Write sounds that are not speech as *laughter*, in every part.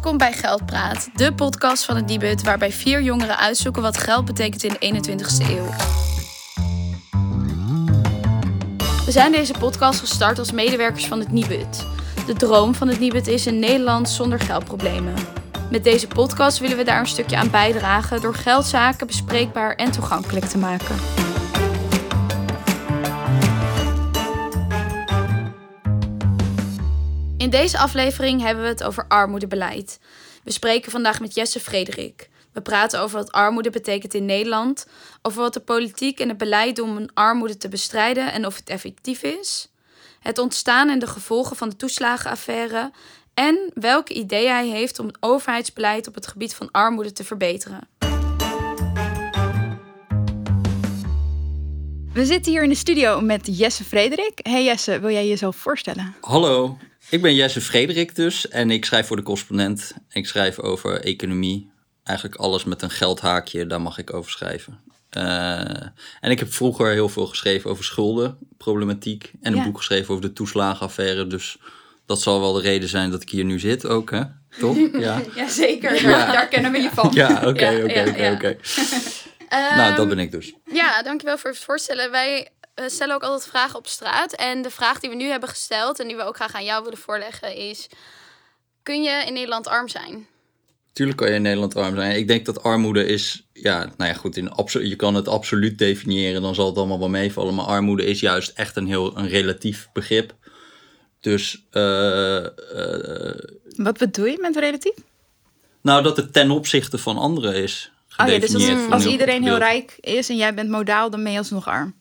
Welkom bij Geldpraat, de podcast van het Dibut waarbij vier jongeren uitzoeken wat geld betekent in de 21ste eeuw. We zijn deze podcast gestart als medewerkers van het Nibud. De droom van het Nibud is een Nederland zonder geldproblemen. Met deze podcast willen we daar een stukje aan bijdragen door geldzaken bespreekbaar en toegankelijk te maken. In deze aflevering hebben we het over armoedebeleid. We spreken vandaag met Jesse Frederik. We praten over wat armoede betekent in Nederland, over wat de politiek en het beleid doen om armoede te bestrijden en of het effectief is, het ontstaan en de gevolgen van de toeslagenaffaire en welke ideeën hij heeft om het overheidsbeleid op het gebied van armoede te verbeteren. We zitten hier in de studio met Jesse Frederik. Hey Jesse, wil jij jezelf voorstellen? Hallo, ik ben Jesse Frederik dus en ik schrijf voor de correspondent. Ik schrijf over economie, eigenlijk alles met een geldhaakje, daar mag ik over schrijven. Uh, en ik heb vroeger heel veel geschreven over schuldenproblematiek en een Ja. boek geschreven over de toeslagenaffaire. Dus dat zal wel de reden zijn dat ik hier nu zit ook, hè? Toch? *laughs* Ja, Jazeker, Ja. daar kennen we je van. ja oké, oké, oké. Ehm, *laughs* Nou, dat ben ik dus. Ja, dankjewel voor het voorstellen. Wij eh, stellen ook altijd vragen op straat. En de vraag die we nu hebben gesteld en die we ook graag aan jou willen voorleggen is... Kun je in Nederland arm zijn? Tuurlijk kan je in Nederland arm zijn. Ik denk dat armoede is, ja, nou ja, goed, in je kan het absoluut definiëren, dan zal het allemaal wel meevallen. Maar armoede is juist echt een heel een relatief begrip. Dus, eh, eh, Wat bedoel je met relatief? nou, dat het ten opzichte van anderen is. Oh ja, dus als, als een iedereen heel rijk is en jij bent modaal, dan ben je alsnog arm.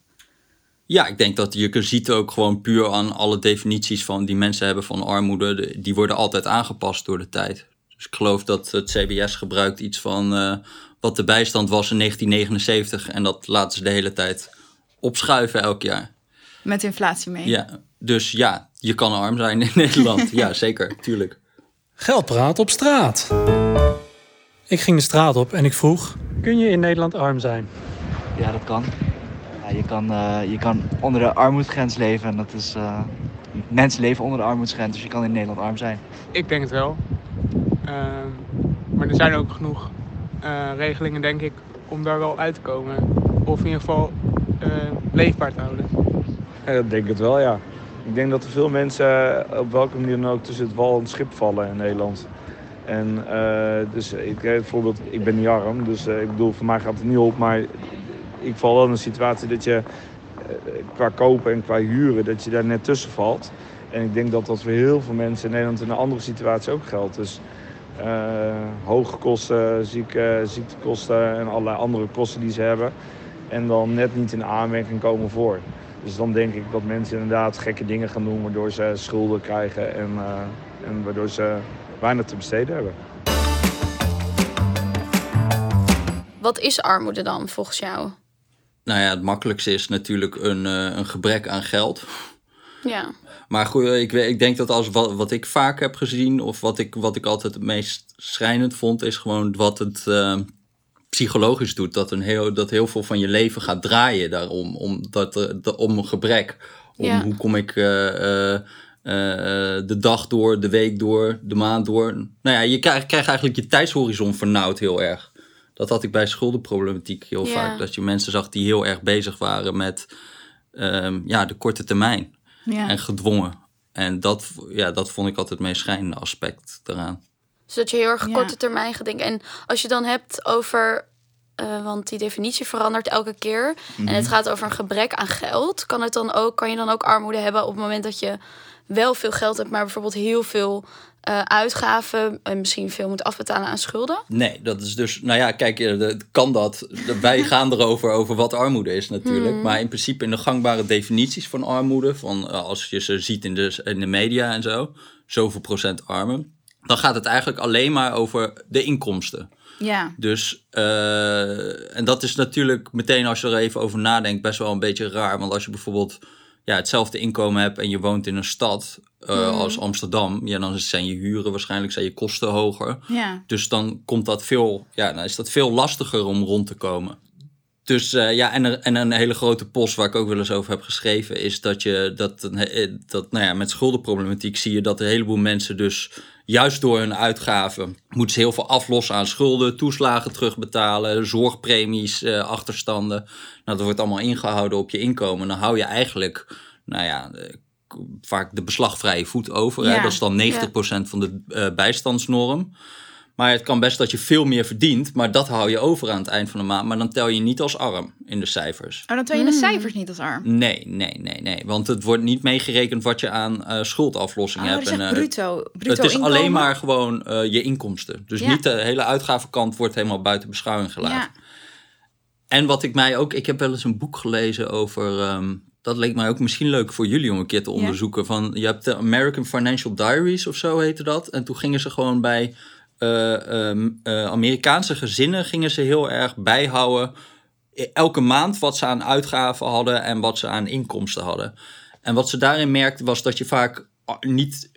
Ja, ik denk dat je ziet ook gewoon puur aan alle definities van die mensen hebben van armoede. de- Die worden altijd aangepast door de tijd. Dus ik geloof dat het CBS gebruikt iets van eh, wat de bijstand was in 1979. En dat laten ze de hele tijd opschuiven elk jaar. Met inflatie mee. Ja, dus ja, je kan arm zijn in Nederland. *laughs* ja, zeker, tuurlijk. Geldpraat op straat. Ik ging de straat op en ik vroeg: Kun je in Nederland arm zijn? Ja, dat kan. Ja, je, kan eh, je kan onder de armoedsgrens leven. En dat is. eh, mensen leven onder de armoedsgrens, dus je kan in Nederland arm zijn. Ik denk het wel. Ehm, maar er zijn ook genoeg eh, regelingen, denk ik, om daar wel uit te komen. Of in ieder geval eh, leefbaar te houden. Ja, dat denk ik het wel, ja. Ik denk dat er veel mensen op welke manier dan ook tussen het wal en het schip vallen in Nederland. En eh, dus ik geef het voorbeeld, ik ben niet arm, dus eh, ik bedoel, voor mij gaat het niet op. Maar ik val wel in een situatie dat je eh, qua kopen en qua huren, dat je daar net tussen valt. En ik denk dat dat voor heel veel mensen in Nederland in een andere situatie ook geldt. Dus eh, hoge kosten, zieke, ziektekosten en allerlei andere kosten die ze hebben. En dan net niet in aanmerking komen voor. Dus dan denk ik dat mensen inderdaad gekke dingen gaan doen, waardoor ze schulden krijgen en, eh, en waardoor ze weinig te besteden hebben. Wat is armoede dan volgens jou? Nou ja, het makkelijkste is natuurlijk een, eh, een gebrek aan geld. Ja. Maar goed, ik, weet- ik denk dat als wat, wat ik vaak heb gezien, of wat ik, wat ik altijd het meest schrijnend vond, is gewoon wat het eh, psychologisch doet. Dat, een heel, dat heel veel van je leven gaat draaien daarom, om, dat, de- om een gebrek. Om Ja. hoe kom ik eh, eh, eh, de dag door, de week door, de maand door. Nou ja, je krijgt, krijgt eigenlijk je tijdshorizon vernauwd heel erg. Dat had ik bij schuldenproblematiek heel Ja. vaak. Dat je mensen zag die heel erg bezig waren met ehm, ja, de korte termijn Ja. en gedwongen. En dat, ja, dat vond ik altijd het meest schijnende aspect daaraan. Zodat je heel erg Ja. korte termijn gaat denken. En als je dan hebt over... eh, want die definitie verandert elke keer. En het gaat over een gebrek aan geld. Kan, het dan ook, kan je dan ook armoede hebben op het moment dat je wel veel geld hebt... maar bijvoorbeeld heel veel eh, uitgaven... en misschien veel moet afbetalen aan schulden? Nee, dat is dus, nou ja, kijk, eh, kan dat. Wij *laughs* gaan erover over wat armoede is natuurlijk. Maar in principe in de gangbare definities van armoede, van eh, als je ze ziet in de, in de media en zo, zoveel procent armen, dan gaat het eigenlijk alleen maar over de inkomsten. ja. Dus, en dat is natuurlijk meteen als je er even over nadenkt best wel een beetje raar. Want als je bijvoorbeeld ja, hetzelfde inkomen hebt en je woont in een stad eh, als Amsterdam, ja, dan zijn je huren waarschijnlijk zijn je kosten hoger. ja. Dus dan komt dat veel, ja, dan is dat veel lastiger om rond te komen. Dus uh, ja, en, en een hele grote post waar ik ook wel eens over heb geschreven, is dat je dat, dat nou ja, met schuldenproblematiek zie je dat een heleboel mensen dus juist door hun uitgaven moeten ze heel veel aflossen aan schulden, toeslagen terugbetalen, zorgpremies, uh, achterstanden. Nou, dat wordt allemaal ingehouden op je inkomen. Dan hou je eigenlijk, nou ja, vaak de beslagvrije voet over. Ja. Hè? Dat is dan 90% ja. van de uh, bijstandsnorm. Maar het kan best dat je veel meer verdient, maar dat hou je over aan het eind van de maand. Maar dan tel je niet als arm in de cijfers. Oh, dan tel je in de cijfers niet als arm? Nee, nee, nee, nee. Want het wordt niet meegerekend wat je aan uh, schuldaflossing oh, hebt. Dat is en, uh, bruto, bruto Het is inkomen? alleen maar gewoon uh, je inkomsten. Dus ja. niet de hele uitgavenkant wordt helemaal buiten beschouwing gelaten. Ja. En wat ik mij ook, ik heb wel eens een boek gelezen over. Um, dat leek mij ook misschien leuk voor jullie om een keer te onderzoeken. Van, je hebt de American Financial Diaries of zo heette dat. En toen gingen ze gewoon bij Amerikaanse gezinnen gingen ze heel erg bijhouden. Elke maand wat ze aan uitgaven hadden en wat ze aan inkomsten hadden. En wat ze daarin merkten was dat je vaak niet.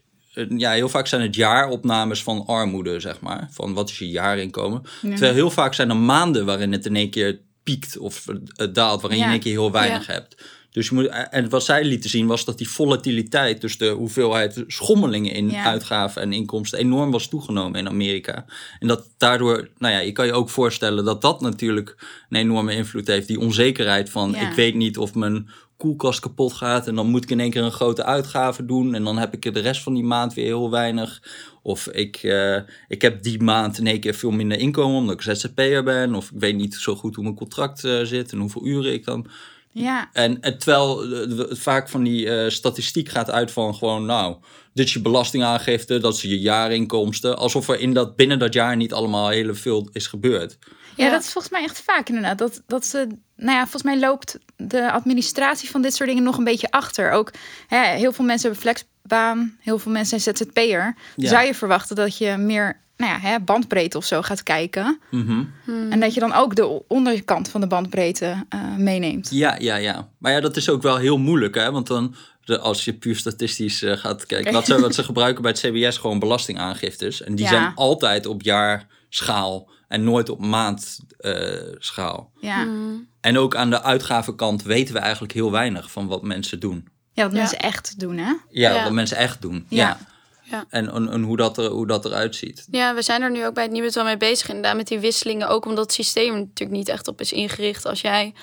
Ja, heel vaak zijn het jaaropnames van armoede, zeg maar. Van wat is je jaarinkomen. Ja. Terwijl heel vaak zijn er maanden waarin het in één keer piekt of daalt, waarin ja. je in één keer heel weinig ja. hebt. Dus je moet, en wat zij lieten zien was dat die volatiliteit, dus de hoeveelheid schommelingen in ja. uitgaven en inkomsten, enorm was toegenomen in Amerika. En dat daardoor, nou ja, je kan je ook voorstellen dat dat natuurlijk een enorme invloed heeft. Die onzekerheid van, ja. ik weet niet of mijn koelkast kapot gaat en dan moet ik in één keer een grote uitgave doen en dan heb ik de rest van die maand weer heel weinig. Of ik, uh, ik heb die maand in één keer veel minder inkomen omdat ik ZZP'er ben. Of ik weet niet zo goed hoe mijn contract uh, zit en hoeveel uren ik dan ja. En, terwijl uh, vaak van die uh, statistiek gaat uit van gewoon, nou, dit is je belastingaangifte, dat is je jaarinkomsten. Alsof er in dat, binnen dat jaar niet allemaal heel veel is gebeurd. Ja, ja, dat is volgens mij echt vaak inderdaad. Dat, dat ze, nou ja, volgens mij loopt de administratie van dit soort dingen nog een beetje achter. Ook hè, heel veel mensen hebben flexbaan, heel veel mensen zijn ZZP'er. Ja. Zou je verwachten dat je meer nou ja, hè, bandbreedte of zo gaat kijken. Mm -hmm. En dat je dan ook de onderkant van de bandbreedte uh, meeneemt. Ja, ja, ja. Maar ja, dat is ook wel heel moeilijk, hè? Want dan, de, als je puur statistisch uh, gaat kijken, wat ze, *laughs* wat ze gebruiken bij het CBS, gewoon belastingaangiftes. En die ja. zijn altijd op jaarschaal en nooit op maandschaal. Uh, ja. Mm. En ook aan de uitgavenkant weten we eigenlijk heel weinig van wat mensen doen. Ja, wat ja. mensen echt doen, hè? Ja, ja, wat mensen echt doen. ja. Ja. En, en, en, hoe, dat er, hoe dat eruit ziet. Ja, we zijn er nu ook bij het Nieuwet wel mee bezig. Inderdaad, met die wisselingen. Ook omdat het systeem natuurlijk niet echt op is ingericht. Als jij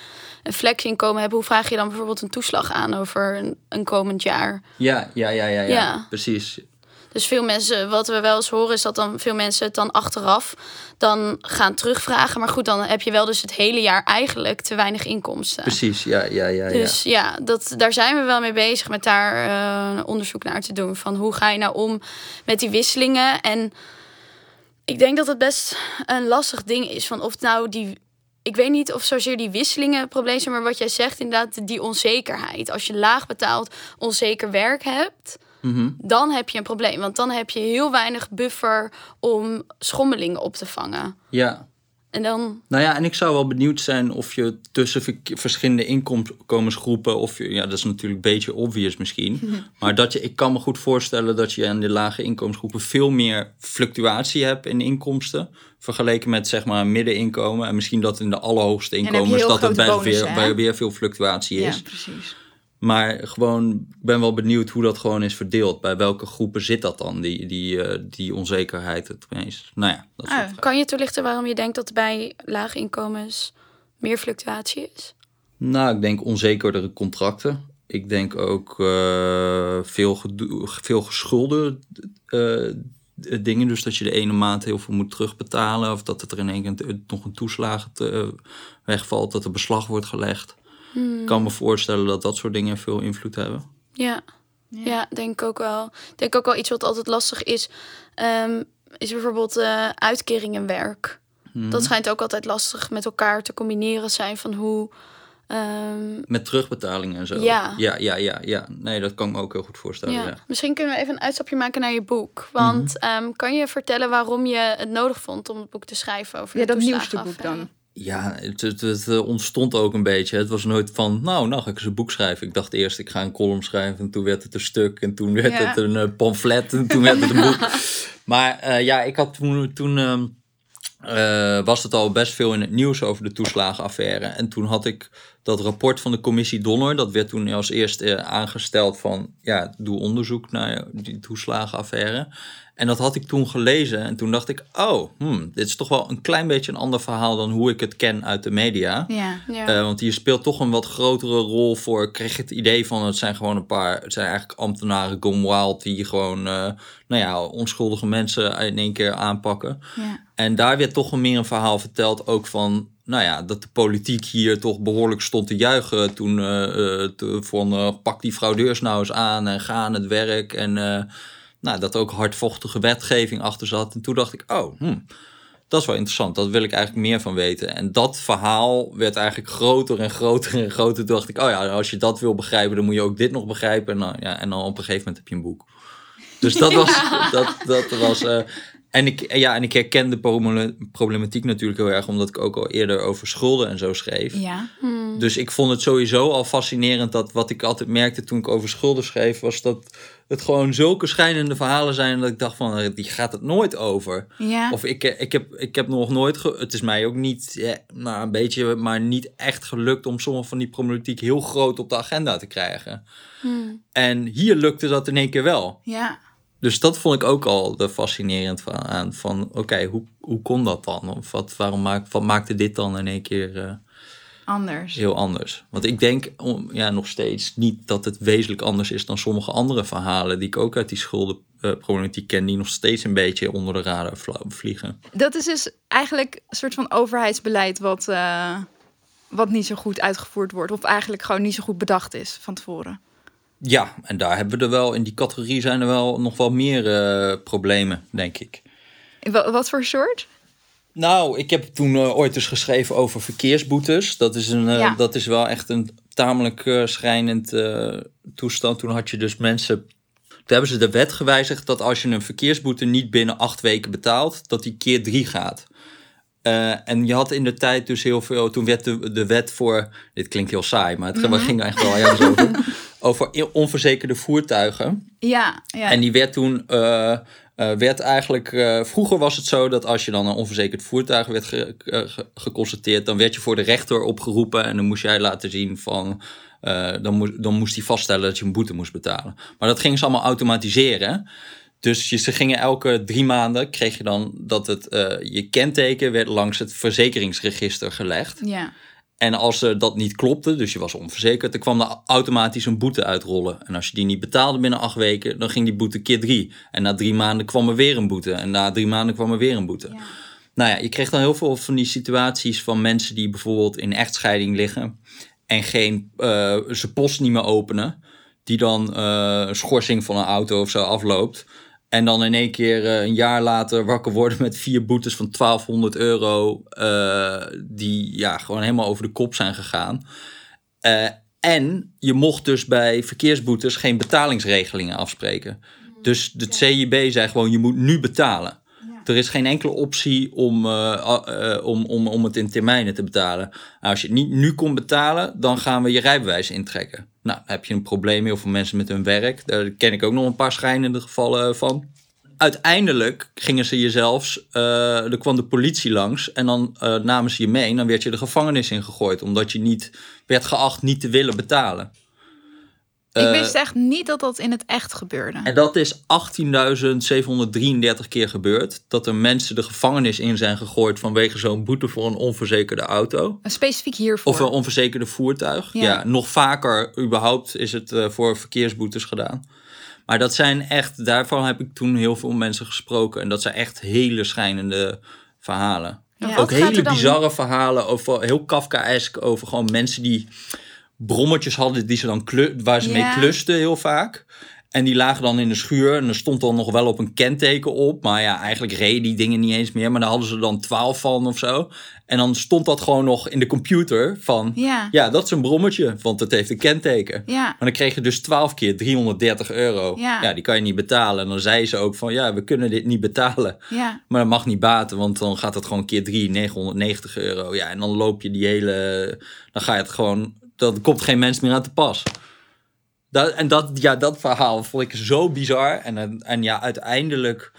een flexinkomen hebt, hoe vraag je dan bijvoorbeeld een toeslag aan over een, een komend jaar? Ja, ja, ja, ja, ja, ja. precies. Dus veel mensen, wat we wel eens horen, is dat dan veel mensen het dan achteraf dan gaan terugvragen. Maar goed, dan heb je wel dus het hele jaar eigenlijk te weinig inkomsten. Precies, ja, ja, ja. Dus ja, dat, daar zijn we wel mee bezig met daar uh, onderzoek naar te doen. Van hoe ga je nou om met die wisselingen? En ik denk dat het best een lastig ding is. Van of nou die ik weet niet of zozeer die wisselingen probleem zijn, maar wat jij zegt, inderdaad, die onzekerheid. Als je laag betaald, onzeker werk hebt, mm -hmm. dan heb je een probleem. Want dan heb je heel weinig buffer om schommelingen op te vangen. Ja. En dan... Nou ja, en ik zou wel benieuwd zijn of je tussen verschillende inkomensgroepen, of je, ja, dat is natuurlijk een beetje obvious misschien, *laughs* maar dat je, ik kan me goed voorstellen dat je in de lage inkomensgroepen veel meer fluctuatie hebt in inkomsten, vergeleken met zeg maar een middeninkomen. En misschien dat in de allerhoogste inkomens dat er best weer, weer, weer veel fluctuatie is. Ja, precies. Maar gewoon, ik ben wel benieuwd hoe dat gewoon is verdeeld. Bij welke groepen zit dat dan, die, die, uh, die onzekerheid het meest? Nou ja, dat ah, Kan je toelichten waarom je denkt dat bij lage inkomens meer fluctuatie is? Nou, ik denk onzekerdere contracten. Ik denk ook uh, veel, veel geschulde uh, dingen. Dus dat je de ene maand heel veel moet terugbetalen. Of dat het er in één keer nog een toeslag wegvalt. Dat er beslag wordt gelegd. Hmm. Ik kan me voorstellen dat dat soort dingen veel invloed hebben. Ja, ja. ja denk ik ook wel. Ik denk ook wel iets wat altijd lastig is. Um, is bijvoorbeeld uh, uitkeringenwerk. Hmm. Dat schijnt ook altijd lastig met elkaar te combineren zijn van hoe... Um... Met terugbetalingen en zo. Ja. ja. Ja, ja, ja, Nee, dat kan ik me ook heel goed voorstellen. Ja. Ja. Misschien kunnen we even een uitstapje maken naar je boek. Want mm -hmm. um, kan je vertellen waarom je het nodig vond om het boek te schrijven over ja, dat nieuwste boek dan? Ja, het, het, het, ontstond ook een beetje. Het was nooit van, nou, nou ga ik eens een boek schrijven. Ik dacht eerst, ik ga een column schrijven. En toen werd het een stuk. En toen werd ja. het een uh, pamflet. En toen werd het een boek. *laughs* Maar uh, ja, ik had toen... toen uh, eh, was het al best veel in het nieuws over de toeslagenaffaire. En toen had ik dat rapport van de commissie Donner, dat werd toen als eerste aangesteld van, ja, doe onderzoek naar die toeslagenaffaire. En dat had ik toen gelezen en toen dacht ik, oh, hmm, dit is toch wel een klein beetje een ander verhaal dan hoe ik het ken uit de media. Ja. Ja. Eh, want hier speelt toch een wat grotere rol voor. Ik kreeg het idee van het zijn gewoon een paar. Het zijn eigenlijk ambtenaren gone wild die gewoon. eh, nou ja, onschuldige mensen in één keer aanpakken. ja. En daar werd toch een meer een verhaal verteld ook van. Nou ja, dat de politiek hier toch behoorlijk stond te juichen toen eh, eh, te- van eh, pak die fraudeurs nou eens aan en ga aan het werk. En nou, dat er ook hardvochtige wetgeving achter zat. En toen dacht ik, oh, hmm, dat is wel interessant. Dat wil ik eigenlijk meer van weten. En dat verhaal werd eigenlijk groter en groter en groter. Toen dacht ik, oh ja, als je dat wil begrijpen, dan moet je ook dit nog begrijpen. En dan, ja, en dan op een gegeven moment heb je een boek. Dus dat was. *laughs* Dat, dat was en, ik, ja, en ik herken de problema- problematiek natuurlijk heel erg, omdat ik ook al eerder over schulden en zo schreef. ja. Dus ik vond het sowieso al fascinerend dat wat ik altijd merkte toen ik over schulden schreef, was dat het gewoon zulke schijnende verhalen zijn dat ik dacht van, eh, die gaat het nooit over. Ja. Of ik, eh, ik, heb, ik heb nog nooit, ge- het is mij ook niet, ja, nou een beetje, maar niet echt gelukt om sommige van die problematiek heel groot op de agenda te krijgen. Hmm. En hier lukte dat in één keer wel. ja. Dus dat vond ik ook al de fascinerend van, aan. Van oké, hoe, hoe kon dat dan? Of wat, waarom maak, wat maakte dit dan in één keer eh, Anders. heel anders? Want ik denk om, ja, nog steeds niet dat het wezenlijk anders is dan sommige andere verhalen die ik ook uit die schuldenproblematiek ken, die nog steeds een beetje onder de radar vliegen. Dat is dus eigenlijk een soort van overheidsbeleid wat, eh, wat niet zo goed uitgevoerd wordt. Of eigenlijk gewoon niet zo goed bedacht is van tevoren. Ja, en daar hebben we er wel, in die categorie zijn er wel nog wel meer eh, problemen, denk ik. Wa- Wat voor soort? Nou, ik heb toen eh, ooit eens geschreven over verkeersboetes. Dat is, een, eh, Ja. dat is wel echt een tamelijk eh, schrijnend toestand. Toen had je dus mensen. Toen hebben ze de wet gewijzigd dat als je een verkeersboete niet binnen acht weken betaalt, dat die keer drie gaat. En je had in de tijd dus heel veel. Toen werd de, de wet voor. Dit klinkt heel saai, maar het ging er echt wel ergens over. *laughs* Over onverzekerde voertuigen. Ja, ja. En die werd toen, eh, eh, werd eigenlijk, eh, vroeger was het zo dat als je dan een onverzekerd voertuig werd ge- ge- geconstateerd, dan werd je voor de rechter opgeroepen en dan moest jij laten zien van, dan, moest, dan moest hij vaststellen dat je een boete moest betalen. Maar dat gingen ze allemaal automatiseren. Dus je, ze gingen elke drie maanden, kreeg je dan dat het, je kenteken werd langs het verzekeringsregister gelegd. ja. En als eh, dat niet klopte, dus je was onverzekerd, dan kwam er automatisch een boete uitrollen. En als je die niet betaalde binnen acht weken, dan ging die boete keer drie. En na drie maanden kwam er weer een boete. En na drie maanden kwam er weer een boete. Nou ja, je kreeg dan heel veel van die situaties van mensen die bijvoorbeeld in echtscheiding liggen en geen, eh zijn post niet meer openen. Die dan eh, een schorsing van een auto of zo afloopt. En dan in één keer eh, een jaar later wakker worden met vier boetes van 1200 euro. eh, die ja, gewoon helemaal over de kop zijn gegaan. Eh, en je mocht dus bij verkeersboetes geen betalingsregelingen afspreken. Dus de CIB zei gewoon, je moet nu betalen. Er is geen enkele optie om, eh, eh, om, om, het in termijnen te betalen. Nou, als je het niet nu kon betalen, dan gaan we je rijbewijs intrekken. Nou, heb je een probleem heel veel mensen met hun werk. Daar ken ik ook nog een paar schijnende gevallen van. Uiteindelijk gingen ze je zelfs, eh, er kwam de politie langs en dan eh, namen ze je mee en dan werd je de gevangenis ingegooid, omdat je niet werd geacht niet te willen betalen. Ik Eh, wist echt niet dat dat in het echt gebeurde. en dat is 18.733 keer gebeurd. Dat er mensen de gevangenis in zijn gegooid vanwege zo'n boete voor een onverzekerde auto. Specifiek hiervoor. Of een onverzekerde voertuig. Ja. Ja, nog vaker überhaupt is het eh, voor verkeersboetes gedaan. Maar dat zijn echt, daarvan heb ik toen heel veel mensen gesproken. En dat zijn echt hele schijnende verhalen. Ja. Ook hele bizarre verhalen over heel Kafkaesk over gewoon mensen die brommetjes hadden die ze dan waar ze Ja. mee klusten heel vaak. En die lagen dan in de schuur en er stond dan nog wel op een kenteken op. Maar ja, eigenlijk reden die dingen niet eens meer. Maar daar hadden ze dan 12 van of zo. En dan stond dat gewoon nog in de computer van... Ja. Ja, dat is een brommetje, want het heeft een kenteken. Ja. Maar dan kreeg je dus 12 keer 330 euro. Ja. die kan je niet betalen. En dan zei ze ook van, ja, we kunnen dit niet betalen. Ja. Maar dat mag niet baten, want dan gaat het gewoon keer 3, 990 euro. Ja, en dan loop je die hele... Dan ga je het gewoon... Dan komt geen mens meer aan te pas. Dat, en dat, ja, dat verhaal vond ik zo bizar. En, en ja, uiteindelijk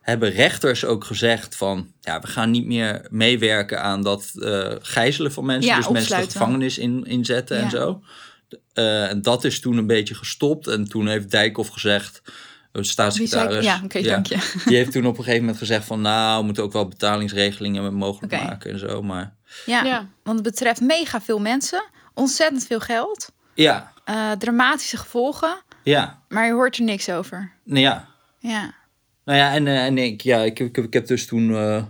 hebben rechters ook gezegd van... ja, we gaan niet meer meewerken aan dat uh, gijzelen van mensen. Ja, dus mensen de gevangenis in, inzetten en zo. Eh, en dat is toen een beetje gestopt. En toen heeft Dijkhoff gezegd... De Wie staatssecretaris. Ja, oké, dank je. Die heeft toen op een gegeven moment gezegd van... nou, we moeten ook wel betalingsregelingen mogelijk maken en zo. Maar Ja, Ja. want het betreft mega veel mensen, ontzettend veel geld, ja, eh, dramatische gevolgen, ja, maar je hoort er niks over. nou ja. Ja, Nou ja, en, eh, en ik, ja, ik, ik, ik heb dus toen eh,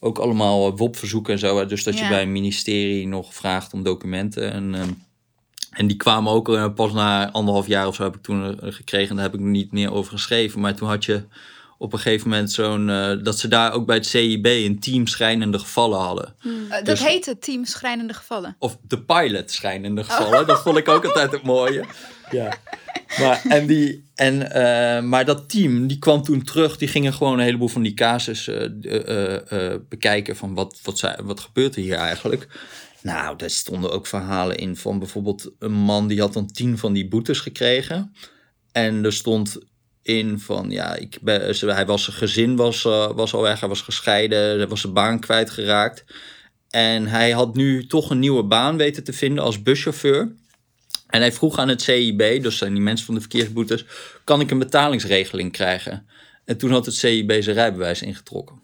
ook allemaal WOP-verzoeken en zo. Dus dat je bij een ministerie nog vraagt om documenten. En, ehm, en die kwamen ook pas na anderhalf jaar of zo heb ik toen gekregen. En daar heb ik niet meer over geschreven. Maar toen had je op een gegeven moment zo'n... eh, dat ze daar ook bij het CIB een team schrijnende gevallen hadden. Eh, dat Dus- heette Team Schrijnende Gevallen. Of de pilot schrijnende gevallen. Dat vond ik ook altijd het mooie. *laughs* Ja. Maar, en die, en, eh, maar dat team, die kwam toen terug. Die gingen gewoon een heleboel van die casus eh, eh, eh, eh, bekijken. Van wat, wat, zij, wat gebeurt er hier eigenlijk? Nou, daar stonden ook verhalen in van bijvoorbeeld een man die had dan tien van die boetes gekregen. En er stond in van, ja, ik ben, ze- hij was, zijn gezin was, eh, was al weg, hij was gescheiden, hij was zijn baan kwijtgeraakt. En hij had nu toch een nieuwe baan weten te vinden als buschauffeur. En hij vroeg aan het CIB, dus zijn die mensen van de verkeersboetes, kan ik een betalingsregeling krijgen? En toen had het CIB zijn rijbewijs ingetrokken.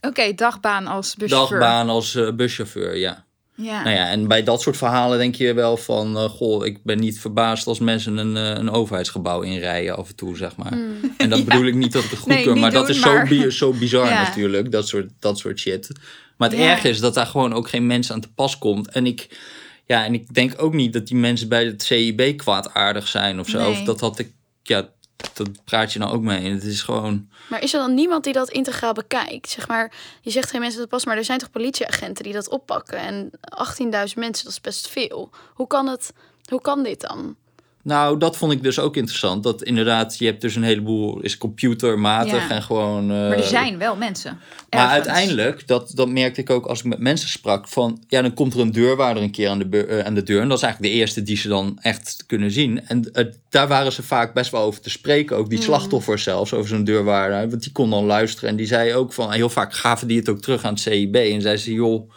Oké, dagbaan als buschauffeur. Dagbaan als eh, buschauffeur, ja. Ja. Nou ja, en bij dat soort verhalen denk je wel van... eh, goh, ik ben niet verbaasd als mensen een, eh, een overheidsgebouw inrijden af en toe, zeg maar. *laughs* En dat bedoel ik niet dat het goed Nee, maar dat is maar- zo, bi- zo bizar *laughs* Ja. natuurlijk, dat soort, dat soort shit. Maar het erg is dat daar gewoon ook geen mensen aan te pas komt. En ik, ja, en ik denk ook niet dat die mensen bij het CIB kwaadaardig zijn of zo. Nee. Of dat had ik, ja, dat praat je nou ook mee. Het is gewoon... Maar is er dan niemand die dat integraal bekijkt? Zeg maar, je zegt geen mensen dat pas, maar er zijn toch politieagenten die dat oppakken? En 18.000 mensen, dat is best veel. Hoe kan het? Hoe kan dit dan? Nou, dat vond ik dus ook interessant. Dat inderdaad, je hebt dus een heleboel, is computermatig Ja. en gewoon... Maar er eh, zijn wel mensen. Maar uiteindelijk, dat, dat merkte ik ook als ik met mensen sprak, van ja, dan komt er een deurwaarder een keer aan de, eh, aan de deur. En dat is eigenlijk de eerste die ze dan echt kunnen zien. En eh, daar waren ze vaak best wel over te spreken, ook die slachtoffers zelfs, over zo'n deurwaarder. Want die kon dan luisteren en die zei ook van, heel vaak gaven die het ook terug aan het CIB. En zei ze, joh,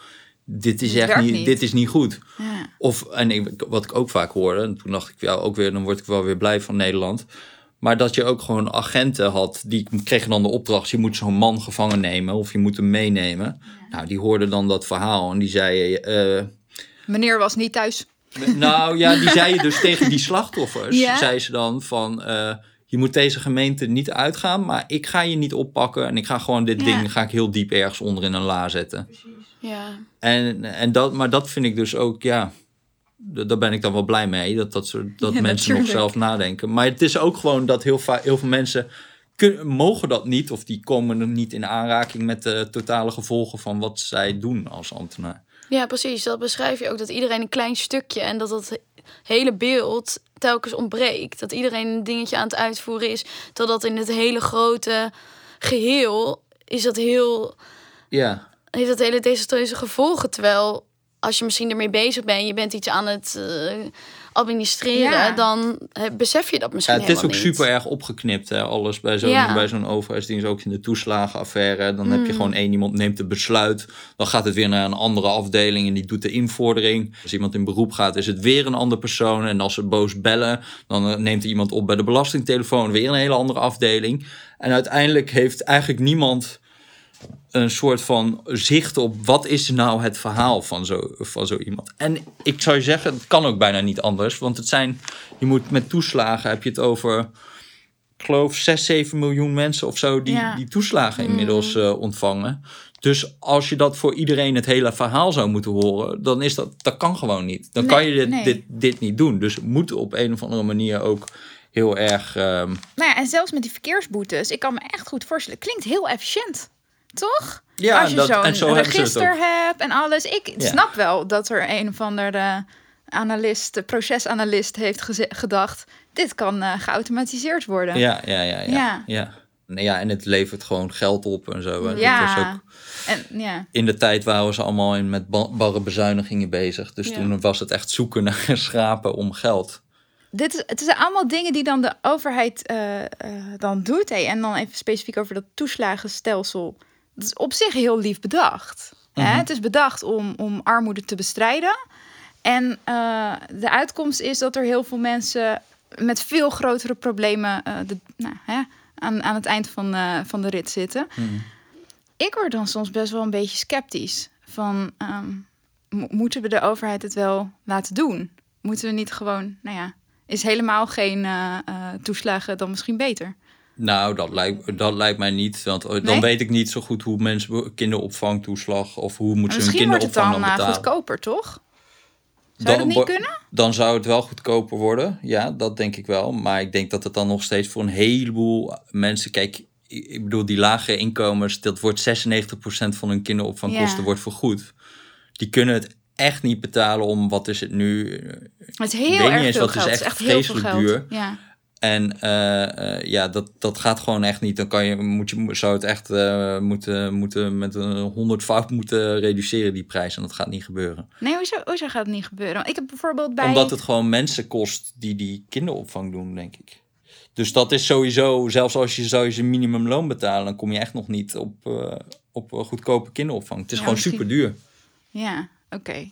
dit is echt niet, niet. dit is niet goed. Ja. Of, en ik, wat ik ook vaak hoorde, en toen dacht ik, ja, ook weer, dan word ik wel weer blij van Nederland. Maar dat je ook gewoon agenten had, die kregen dan de opdracht, je moet zo'n man gevangen nemen of je moet hem meenemen. Nou, die hoorden dan dat verhaal en die zeiden, eh, Meneer was niet thuis. nou ja, die zeiden dus *laughs* tegen die slachtoffers, Ja? zei ze dan van, eh, je moet deze gemeente niet uitgaan, maar ik ga je niet oppakken en ik ga gewoon dit Ja. ding, ga ik heel diep ergens onder in een la zetten. Ja. En, en dat, maar dat vind ik dus ook, ja, daar ben ik dan wel blij mee. Dat, dat, soort, *laughs* dat Ja, mensen nog zelf nadenken. Maar het is ook gewoon dat heel, heel veel mensen kun- mogen dat niet. Of die komen er niet in aanraking met de totale gevolgen van wat zij doen als ambtenaar. ja, precies. Dat beschrijf je ook. Dat iedereen een klein stukje en dat dat hele beeld telkens ontbreekt. Dat iedereen een dingetje aan het uitvoeren is. Totdat in het hele grote geheel is dat heel Ja, heeft dat hele desastreuze gevolgen. Terwijl als je misschien ermee bezig bent, je bent iets aan het eh, administreren, Ja. dan eh, besef je dat ja misschien het is ook niet. super erg opgeknipt. Hè? Alles bij zo'n Ja. bij zo'n overheidsdienst, ook in de toeslagenaffaire. Dan Mm. heb je gewoon één iemand neemt het besluit. Dan gaat het weer naar een andere afdeling en die doet de invordering. Als iemand in beroep gaat, is het weer een andere persoon. En als ze boos bellen, dan eh, neemt iemand op bij de belastingtelefoon. Weer een hele andere afdeling. En uiteindelijk heeft eigenlijk niemand een soort van zicht op wat is nou het verhaal van zo, van zo iemand. En ik zou je zeggen, het kan ook bijna niet anders. Want het zijn, je moet met toeslagen heb je het over, ik geloof 6, 7 miljoen mensen of zo die, Ja. die toeslagen inmiddels eh, ontvangen. Dus als je dat voor iedereen het hele verhaal zou moeten horen, dan is dat, dat kan gewoon niet. Dan Nee, kan je dit, nee. dit, dit niet doen. Dus het moet op een of andere manier ook heel erg. ehm, Nou ja, en zelfs met die verkeersboetes, ik kan me echt goed voorstellen. Klinkt heel efficiënt, toch? Ja, Als je zo zo'n het register hebt en alles. Ik Ja. snap wel dat er een of andere analist, de procesanalist heeft gedacht... dit kan eh, geautomatiseerd worden. Ja, ja, ja, ja. Ja. ja. Ja, en het levert gewoon geld op en zo. hè. Dat Ja. was ook, En, ja. in de tijd waren ze allemaal in, met ba- barre bezuinigingen bezig. Dus Ja. toen was het echt zoeken naar *laughs* schapen om geld. dit is, het zijn allemaal dingen die dan de overheid eh, eh, dan doet. Hey. En dan even specifiek over dat toeslagenstelsel. Dat is op zich heel lief bedacht. hè? Mhm. Het is bedacht om, om armoede te bestrijden. En eh, de uitkomst is dat er heel veel mensen met veel grotere problemen eh, de, nou, hè, aan, aan het eind van, eh, van de rit zitten. Mhm. Ik word dan soms best wel een beetje sceptisch. Van, ehm, mo- moeten we de overheid het wel laten doen? Moeten we niet gewoon, nou ja, is helemaal geen toeslagen dan misschien beter? Nou, dat lijkt, dat lijkt mij niet. Want dan Nee? weet ik niet zo goed hoe mensen kinderopvangtoeslag of hoe moeten ze hun misschien wordt het kinderopvang dan dan eh, betalen. goedkoper, toch? Zou dat niet kunnen? Dan zou het wel goedkoper worden. Ja, dat denk ik wel. Maar ik denk dat het dan nog steeds voor een heleboel mensen. Kijk, ik bedoel, die lage inkomens, dat wordt 96% van hun kinderopvangkosten Ja. wordt vergoed. Die kunnen het echt niet betalen om, wat is het nu? Het is heel erg veel wat, het is geld. echt Het is echt heel veel geld. duur. Ja. En eh, eh, ja, dat, dat gaat gewoon echt niet. Dan kan je, moet je, zou het echt eh, moeten, moeten met een honderdvoud moeten reduceren, die prijs. En dat gaat niet gebeuren. Nee, hoezo, hoezo gaat het niet gebeuren? Ik heb bijvoorbeeld bij... Omdat het gewoon mensen kost die die kinderopvang doen, denk ik. Dus dat is sowieso, zelfs als je zou je ze minimumloon betalen, dan kom je echt nog niet op, op een goedkope kinderopvang. Het is Ja, gewoon misschien- super duur. Ja, oké.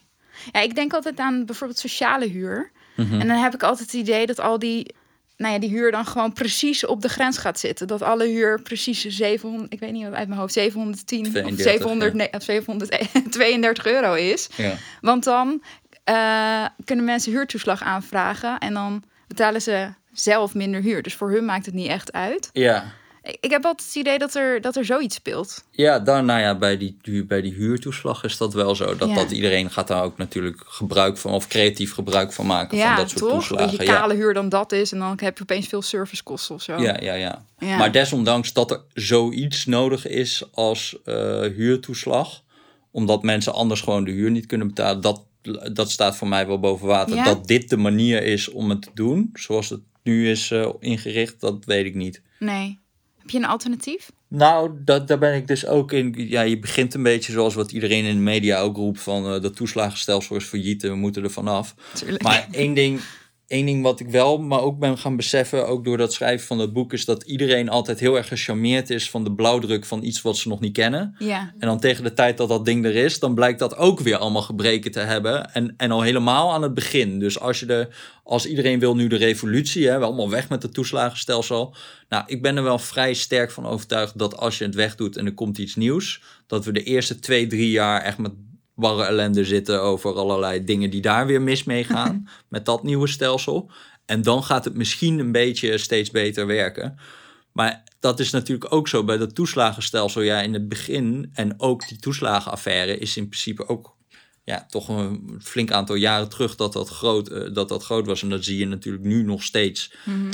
Ja, ik denk altijd aan bijvoorbeeld sociale huur. Mhm. En dan heb ik altijd het idee dat al die, nou ja, die huur dan gewoon precies op de grens gaat zitten. Dat alle huur precies 700, ik weet niet uit mijn hoofd, 710 of 32, 700, nee, of 732 *laughs* euro is. Ja. Want dan eh, kunnen mensen huurtoeslag aanvragen en dan betalen ze zelf minder huur. Dus voor hun maakt het niet echt uit. Ja. Ik, heb altijd het idee dat er, dat er zoiets speelt. Ja, dan, nou ja, bij die, bij die huurtoeslag is dat wel zo. Dat, Ja. dat iedereen gaat daar ook natuurlijk gebruik van, of creatief gebruik van maken Ja, van dat soort toch? toeslagen. Dat je Ja. kale huur dan dat is en dan heb je opeens veel servicekosten of zo. Ja, ja, ja, Ja. Maar desondanks dat er zoiets nodig is als eh, huurtoeslag, omdat mensen anders gewoon de huur niet kunnen betalen, dat, dat staat voor mij wel boven water. Dat dit de manier is om het te doen, zoals het nu is eh, ingericht, dat weet ik niet. Nee. Heb je een alternatief? Nou, dat, daar ben ik dus ook in. Ja, je begint een beetje zoals wat iedereen in de media ook roept: van eh dat toeslagenstelsel is failliet en we moeten er vanaf. Maar één ding, één ding wat ik wel, maar ook ben gaan beseffen, ook door dat schrijven van dat boek, is dat iedereen altijd heel erg gecharmeerd is van de blauwdruk van iets wat ze nog niet kennen. Ja. En dan tegen de tijd dat dat ding er is, dan blijkt dat ook weer allemaal gebreken te hebben. En, en al helemaal aan het begin. Dus als, je de, als iedereen wil nu de revolutie, hè, we allemaal weg met het toeslagenstelsel. Nou, ik ben er wel vrij sterk van overtuigd dat als je het wegdoet en er komt iets nieuws, dat we de eerste twee, drie jaar echt met barre ellende zitten over allerlei dingen die daar weer mis mee gaan. *laughs* met dat nieuwe stelsel. En dan gaat het misschien een beetje steeds beter werken. Maar dat is natuurlijk ook zo bij dat toeslagenstelsel. Ja, in het begin en ook die toeslagenaffaire is in principe ook ja, toch een flink aantal jaren terug dat dat groot, eh, dat dat groot was. En dat zie je natuurlijk nu nog steeds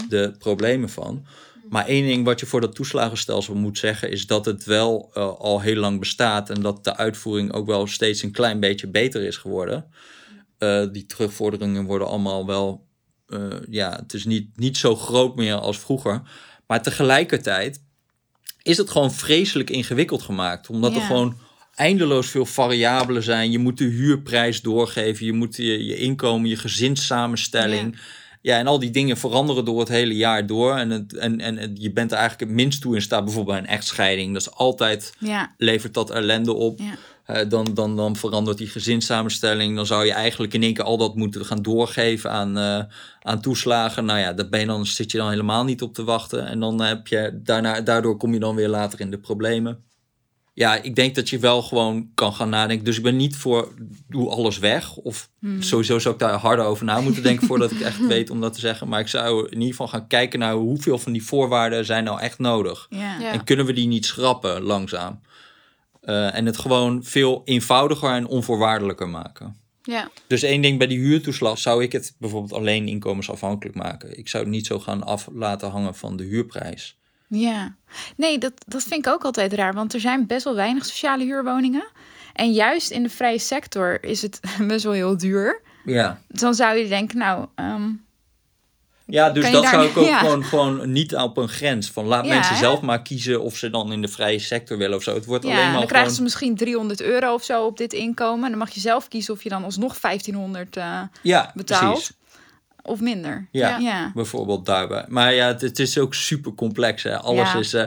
de problemen van. Maar één ding wat je voor dat toeslagenstelsel moet zeggen, is dat het wel eh, al heel lang bestaat en dat de uitvoering ook wel steeds een klein beetje beter is geworden. Eh, die terugvorderingen worden allemaal wel, eh, ja, het is niet, niet zo groot meer als vroeger. Maar tegelijkertijd is het gewoon vreselijk ingewikkeld gemaakt, omdat er gewoon eindeloos veel variabelen zijn. Je moet de huurprijs doorgeven, je moet je, je inkomen, je gezinssamenstelling. Ja. En al die dingen veranderen door het hele jaar door. En, het, en, en het- je bent er eigenlijk het minst toe in staat, bijvoorbeeld bij een echtscheiding. Dat is altijd, Ja. levert dat ellende op. Ja. Eh, dan, dan, dan verandert die gezinssamenstelling. Dan zou je eigenlijk in één keer al dat moeten gaan doorgeven aan, eh, aan toeslagen. Nou ja, daar ben je dan, zit je dan helemaal niet op te wachten. En dan heb je daarna, daardoor kom je dan weer later in de problemen. Ja, ik denk dat je wel gewoon kan gaan nadenken. Dus ik ben niet voor doe alles weg. Of sowieso zou ik daar harder over na moeten denken voordat ik echt weet om dat te zeggen. Maar ik zou in ieder geval gaan kijken naar hoeveel van die voorwaarden zijn nou echt nodig. Ja. Ja. En kunnen we die niet schrappen langzaam? Eh, en het gewoon veel eenvoudiger en onvoorwaardelijker maken. Ja. Dus één ding bij die huurtoeslag zou ik het bijvoorbeeld alleen inkomensafhankelijk maken. Ik zou het niet zo gaan af laten hangen van de huurprijs. Ja, nee, dat, dat vind ik ook altijd raar. Want er zijn best wel weinig sociale huurwoningen. En juist in de vrije sector is het *laughs* best wel heel duur. Ja, dan zou je denken, nou, ehm, ja dus dat daar- zou ik *laughs* ook ja. gewoon, gewoon niet op een grens. Van laat Ja, mensen hè? zelf maar kiezen of ze dan in de vrije sector willen of zo. Het wordt ja, alleen dan maar krijgen ze misschien 300 euro of zo op dit inkomen. En dan mag je zelf kiezen of je dan alsnog 1500 eh, Ja, betaalt. precies. Of minder. Ja, Ja. bijvoorbeeld daarbij. Maar ja, het, het is ook super complex. Hè? Alles Ja. is. eh,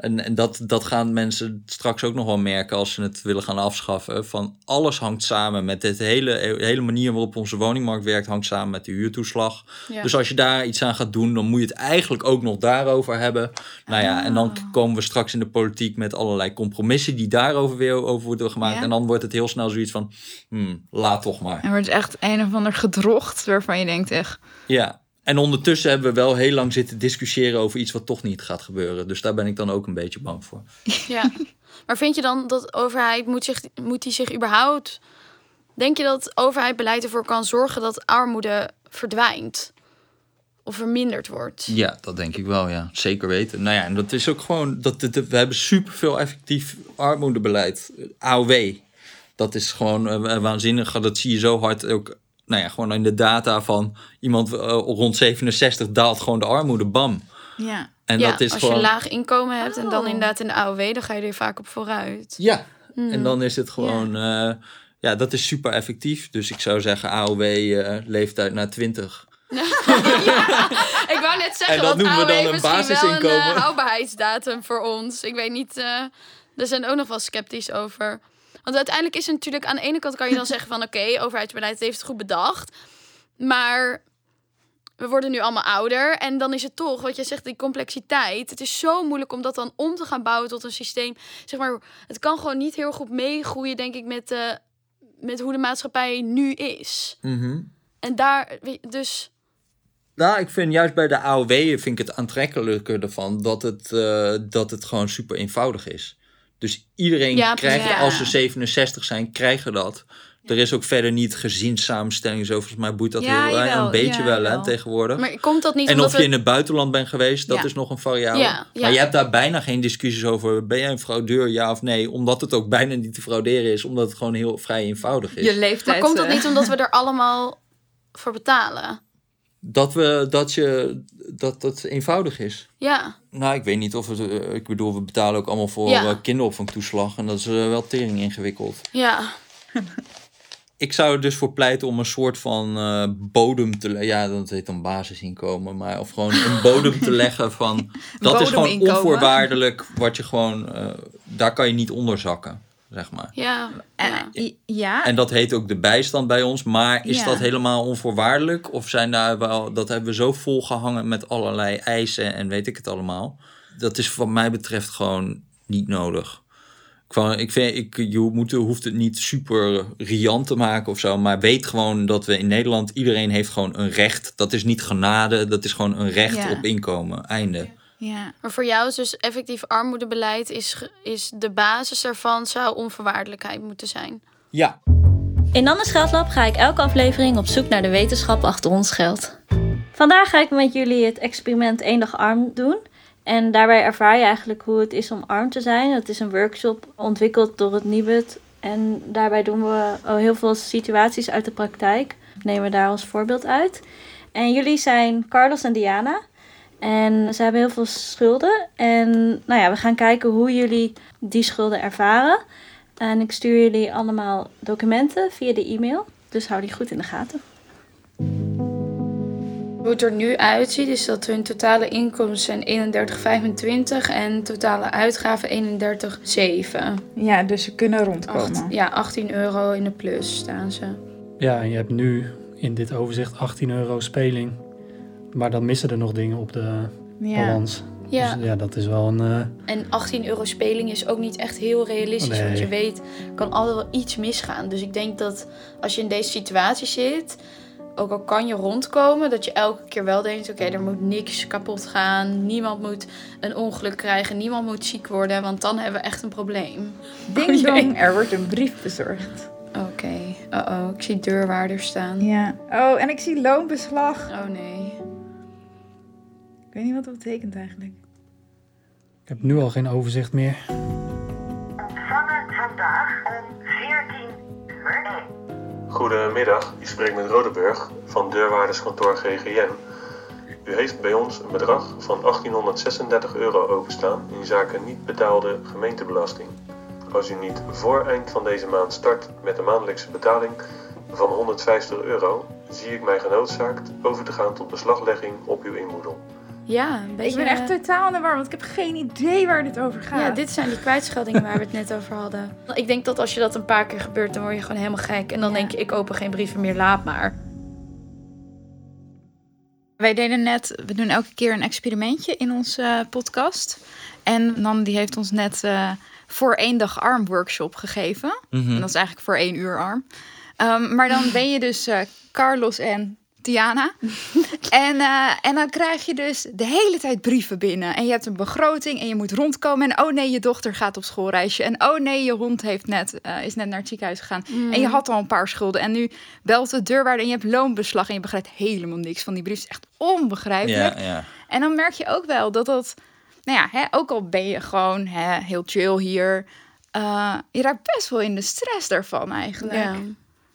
en en dat, dat gaan mensen straks ook nog wel merken als ze het willen gaan afschaffen. Van alles hangt samen met dit hele, hele manier waarop onze woningmarkt werkt, hangt samen met de huurtoeslag. Ja. Dus als je daar iets aan gaat doen, dan moet je het eigenlijk ook nog daarover hebben. Nou ja, en dan Ah. komen we straks in de politiek met allerlei compromissen die daarover weer over worden gemaakt. Ja. En dan wordt het heel snel zoiets van, hmm, laat toch maar. En wordt echt een of ander gedrocht waarvan je denkt echt... Ja, en ondertussen hebben we wel heel lang zitten discussiëren over iets wat toch niet gaat gebeuren. Dus daar ben ik dan ook een beetje bang voor. *laughs* Ja. Maar vind je dan dat de overheid moet, zich, moet die zich überhaupt... Denk je dat overheid beleid ervoor kan zorgen dat armoede verdwijnt? Of verminderd wordt? Ja, dat denk ik wel, ja. Zeker weten. Nou ja, en dat is ook gewoon... Dat, dat- we hebben superveel effectief armoedebeleid. AOW. Dat is gewoon eh, waanzinnig. Dat zie je zo hard ook... Nou ja, gewoon in de data van iemand eh, rond 67 daalt gewoon de armoede, bam. Ja. En ja, dat is als gewoon... je laag inkomen hebt en dan Oh. inderdaad in de AOW... dan ga je er vaak op vooruit. Ja, en dan is het gewoon... Ja, ja dat is super effectief. Dus ik zou zeggen AOW eh, leeftijd na 20. *laughs* Ik wou net zeggen, En dat noemen we AOW dan een misschien wel een basisinkomen. eh, houdbaarheidsdatum voor ons. Ik weet niet, eh er zijn ook nog wel sceptisch over. Want uiteindelijk is het natuurlijk, aan de ene kant kan je dan *laughs* zeggen van... oké, overheidsbeleid heeft het goed bedacht. Maar we worden nu allemaal ouder. En dan is het toch, wat je zegt, die complexiteit. Het is zo moeilijk om dat dan om te gaan bouwen tot een systeem. Zeg maar, het kan gewoon niet heel goed meegroeien, denk ik, met, eh, met hoe de maatschappij nu is. Mhm. En daar, dus... Nou, ik vind juist bij de AOW vind ik het aantrekkelijker ervan dat het, eh, dat het gewoon super eenvoudig is. Dus iedereen Ja, krijgt, als ze 67 zijn, krijgen dat. Er is ook verder niet gezinssamenstelling. Zo volgens mij boeit dat Ja, heel jawel. een beetje Ja, wel hè, tegenwoordig. Maar komt dat niet en omdat of je in het buitenland bent geweest, dat Ja. is nog een variabele. Ja, ja. Maar je hebt daar bijna geen discussies over. Ben jij een fraudeur, ja of nee? Omdat het ook bijna niet te frauderen is. Omdat het gewoon heel vrij eenvoudig is. Je leeftijd. Maar komt dat niet omdat we er *laughs* allemaal voor betalen? Dat, we, dat, je, dat het eenvoudig is. Ja, Nou, ik weet niet of het. eh, ik bedoel, we betalen ook allemaal voor Ja. eh, kinderopvangtoeslag. En dat is eh, wel tering ingewikkeld. ja. *laughs* Ik zou er dus voor pleiten om een soort van bodem te leggen. Ja, dat heet dan basisinkomen. Maar of gewoon een *laughs* bodem te leggen van. Dat is gewoon onvoorwaardelijk. Wat je gewoon. daar kan je niet onder zakken, zeg maar. Ja, En, ja. En dat heet ook de bijstand bij ons. Maar is Ja. dat helemaal onvoorwaardelijk? Of zijn daar wel. Dat hebben we zo volgehangen met allerlei eisen en weet ik het allemaal. Dat is wat mij betreft gewoon niet nodig. Ik vind, ik, je moet, hoeft het niet super riant te maken of zo. Maar weet gewoon dat we in Nederland, iedereen heeft gewoon een recht. Dat is niet genade, dat is gewoon een recht Ja. op inkomen. Einde. Ja. Maar voor jou is dus effectief armoedebeleid... Is, is de basis daarvan zou onvoorwaardelijkheid moeten zijn. Ja. In Nannes Geldlab ga ik elke aflevering op zoek naar de wetenschap achter ons geld. Vandaag ga ik met jullie het experiment één dag arm doen. En daarbij ervaar je eigenlijk hoe het is om arm te zijn. Het is een workshop ontwikkeld door het Nibud. En daarbij doen we heel veel situaties uit de praktijk. Nemen we daar als voorbeeld uit. En jullie zijn Carlos en Diana. En ze hebben heel veel schulden. En nou ja, we gaan kijken hoe jullie die schulden ervaren. En ik stuur jullie allemaal documenten via de e-mail. Dus hou die goed in de gaten. Hoe het er nu uitziet is dat hun totale inkomsten zijn 31,25 en totale uitgaven 31,7. ja, dus ze kunnen rondkomen. Acht- Ja, 18 euro in de plus staan ze. Ja, en je hebt nu in dit overzicht 18 euro speling. Maar dan missen er nog dingen op de ja. balans. Ja, Dus ja, dat is wel een... eh, en 18 euro speling is ook niet echt heel realistisch. Want Nee. je weet, er kan altijd wel iets misgaan. Dus ik denk dat als je in deze situatie zit, ook al kan je rondkomen, dat je elke keer wel denkt: oké, er moet niks kapot gaan. Niemand moet een ongeluk krijgen. Niemand moet ziek worden. Want dan hebben we echt een probleem. Ding *laughs* dong, er wordt een brief bezorgd. Oké, oh-oh, ik zie deurwaarders staan. Ja. Oh, en ik zie loonbeslag. Oh nee. Ik weet niet wat dat betekent eigenlijk. ik heb nu al geen overzicht meer. Ontvangen vandaag om 14 uur. Goedemiddag, u spreekt met Rodeburg van deurwaarderskantoor GGN. U heeft bij ons een bedrag van 1836 euro openstaan in zaken niet betaalde gemeentebelasting. Als u niet voor eind van deze maand start met een maandelijkse betaling van 150 euro, zie ik mij genoodzaakt over te gaan tot beslaglegging op uw inboedel. Ja, een beetje... Ik ben echt totaal in de war, want ik heb geen idee waar dit over gaat. Ja, dit zijn die kwijtscheldingen waar we het net over hadden. *laughs* Ik denk dat als je dat een paar keer gebeurt, dan word je gewoon helemaal gek. En dan denk je, ik open geen brieven meer, laat maar. Wij deden net, we doen elke keer een experimentje in onze eh, podcast. En Nan die heeft ons net uh, voor één dag arm workshop gegeven. Mhm. En dat is eigenlijk voor één uur arm. Um, maar dan ben je dus uh, Carlos en Tiana. *laughs* en, uh, en dan krijg je dus de hele tijd brieven binnen. En je hebt een begroting en je moet rondkomen. En oh nee, je dochter gaat op schoolreisje. En oh nee, je hond heeft net, uh, is net naar het ziekenhuis gegaan. Mm. En je had al een paar schulden. En nu belt de deurwaarder en je hebt loonbeslag. En je begrijpt helemaal niks van die brief. Het is echt onbegrijpelijk. Ja, ja. En dan merk je ook wel dat dat... Nou ja, hè, ook al ben je gewoon hè, heel chill hier... Uh, je raakt best wel in de stress daarvan eigenlijk. Ja.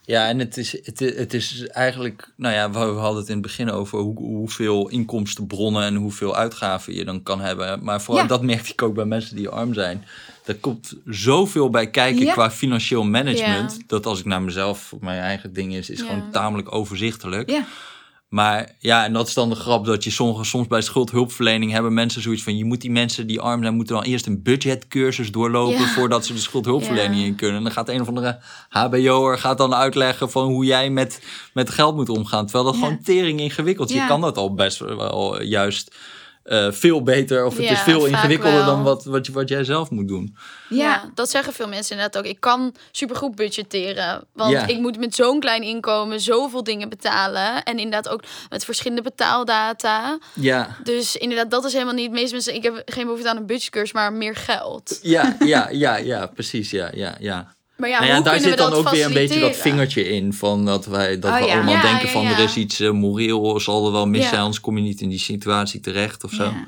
Ja, en het is, het, het is eigenlijk, nou ja, we hadden het in het begin over hoe, hoeveel inkomstenbronnen en hoeveel uitgaven je dan kan hebben. Maar vooral Ja. dat merkte ik ook bij mensen die arm zijn. Er komt zoveel bij kijken Ja. qua financieel management. Ja. Dat als ik naar mezelf, mijn eigen ding is, is gewoon tamelijk overzichtelijk. Ja. Maar ja, en dat is dan de grap dat je sommige, soms bij schuldhulpverlening hebben mensen zoiets van: je moet die mensen die arm zijn, moeten dan eerst een budgetcursus doorlopen Ja. voordat ze de schuldhulpverlening Ja. in kunnen. En dan gaat een of andere HBO'er gaat dan uitleggen van hoe jij met, met geld moet omgaan. Terwijl dat Ja. gewoon tering ingewikkeld is. Je kan dat al best wel juist eh, veel beter, of het Ja, is veel ingewikkelder wel. dan wat, wat, je- wat jij zelf moet doen. Ja. dat zeggen veel mensen inderdaad ook. Ik kan supergoed budgetteren. Want Ja. ik moet met zo'n klein inkomen zoveel dingen betalen. En inderdaad ook met verschillende betaaldata. Ja, Dus inderdaad, dat is helemaal niet... Meeste mensen, ik heb geen behoefte aan een budgetcursus, maar meer geld. ja, ja, ja, ja, precies. Ja, ja, ja. Maar ja, nou ja, hoe daar zit we dan ook weer een beetje dat vingertje in. Van dat wij dat Oh, we ja. allemaal Ja, denken van er is iets eh, moreel, zal er wel mis zijn, anders kom je niet in die situatie terecht of zo. Ja.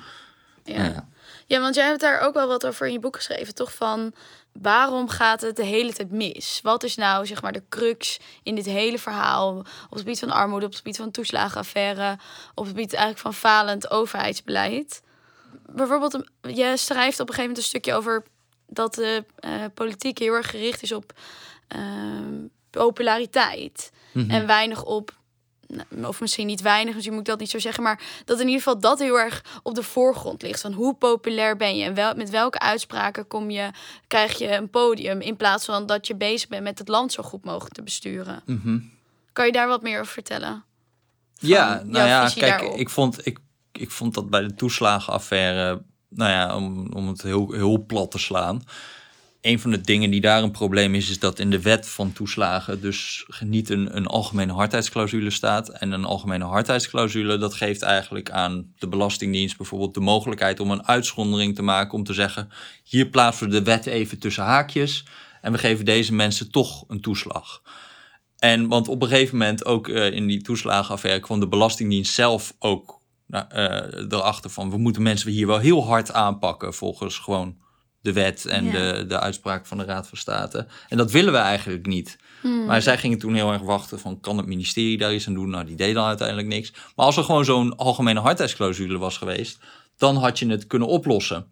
Ja. Ja. want jij hebt daar ook wel wat over in je boek geschreven, toch? Van waarom gaat het de hele tijd mis? Wat is nou zeg maar de crux in dit hele verhaal op het gebied van armoede, op het gebied van toeslagenaffaire, op het gebied eigenlijk van falend overheidsbeleid? Bijvoorbeeld, je schrijft op een gegeven moment een stukje over dat de eh, politiek heel erg gericht is op ehm, populariteit Mhm. en weinig op nou, of misschien niet weinig, misschien moet ik dat niet zo zeggen, maar dat in ieder geval dat heel erg op de voorgrond ligt. Van hoe populair ben je en wel, met welke uitspraken kom je, krijg je een podium in plaats van dat je bezig bent met het land zo goed mogelijk te besturen. Mhm. Kan je daar wat meer over vertellen? Ja, nou ja, kijk, daarop. ik vond, ik, ik vond dat bij de toeslagenaffaire, nou ja, om, om het heel, heel plat te slaan. Een van de dingen die daar een probleem is, is dat in de wet van toeslagen dus niet een, een algemene hardheidsclausule staat. En een algemene hardheidsclausule, dat geeft eigenlijk aan de Belastingdienst bijvoorbeeld de mogelijkheid om een uitzondering te maken. Om te zeggen, hier plaatsen we de wet even tussen haakjes en we geven deze mensen toch een toeslag. En want op een gegeven moment ook eh, in die toeslagenaffaire kwam de Belastingdienst zelf ook nou, eh, erachter van we moeten mensen hier wel heel hard aanpakken volgens gewoon de wet en Ja. de, de uitspraak van de Raad van State. En dat willen we eigenlijk niet. Maar zij gingen toen heel erg wachten van kan het ministerie daar iets aan doen? Nou, die deed dan uiteindelijk niks. Maar als er gewoon zo'n algemene hardheidsclausule was geweest, dan had je het kunnen oplossen.